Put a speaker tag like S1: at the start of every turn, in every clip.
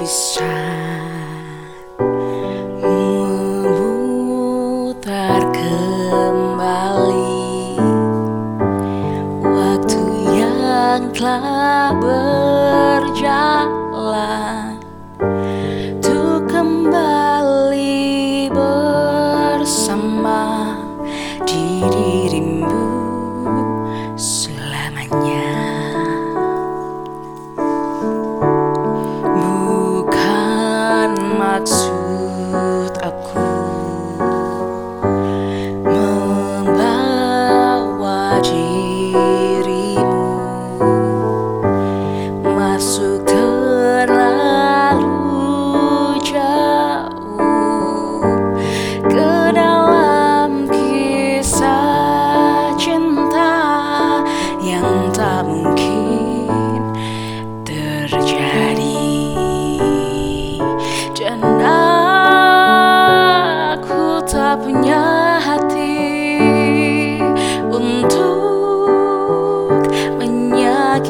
S1: bisa memutar kembali waktu yang telah berlalu.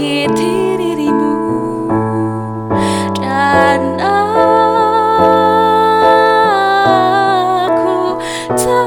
S1: menyakiti dirimu dan aku tak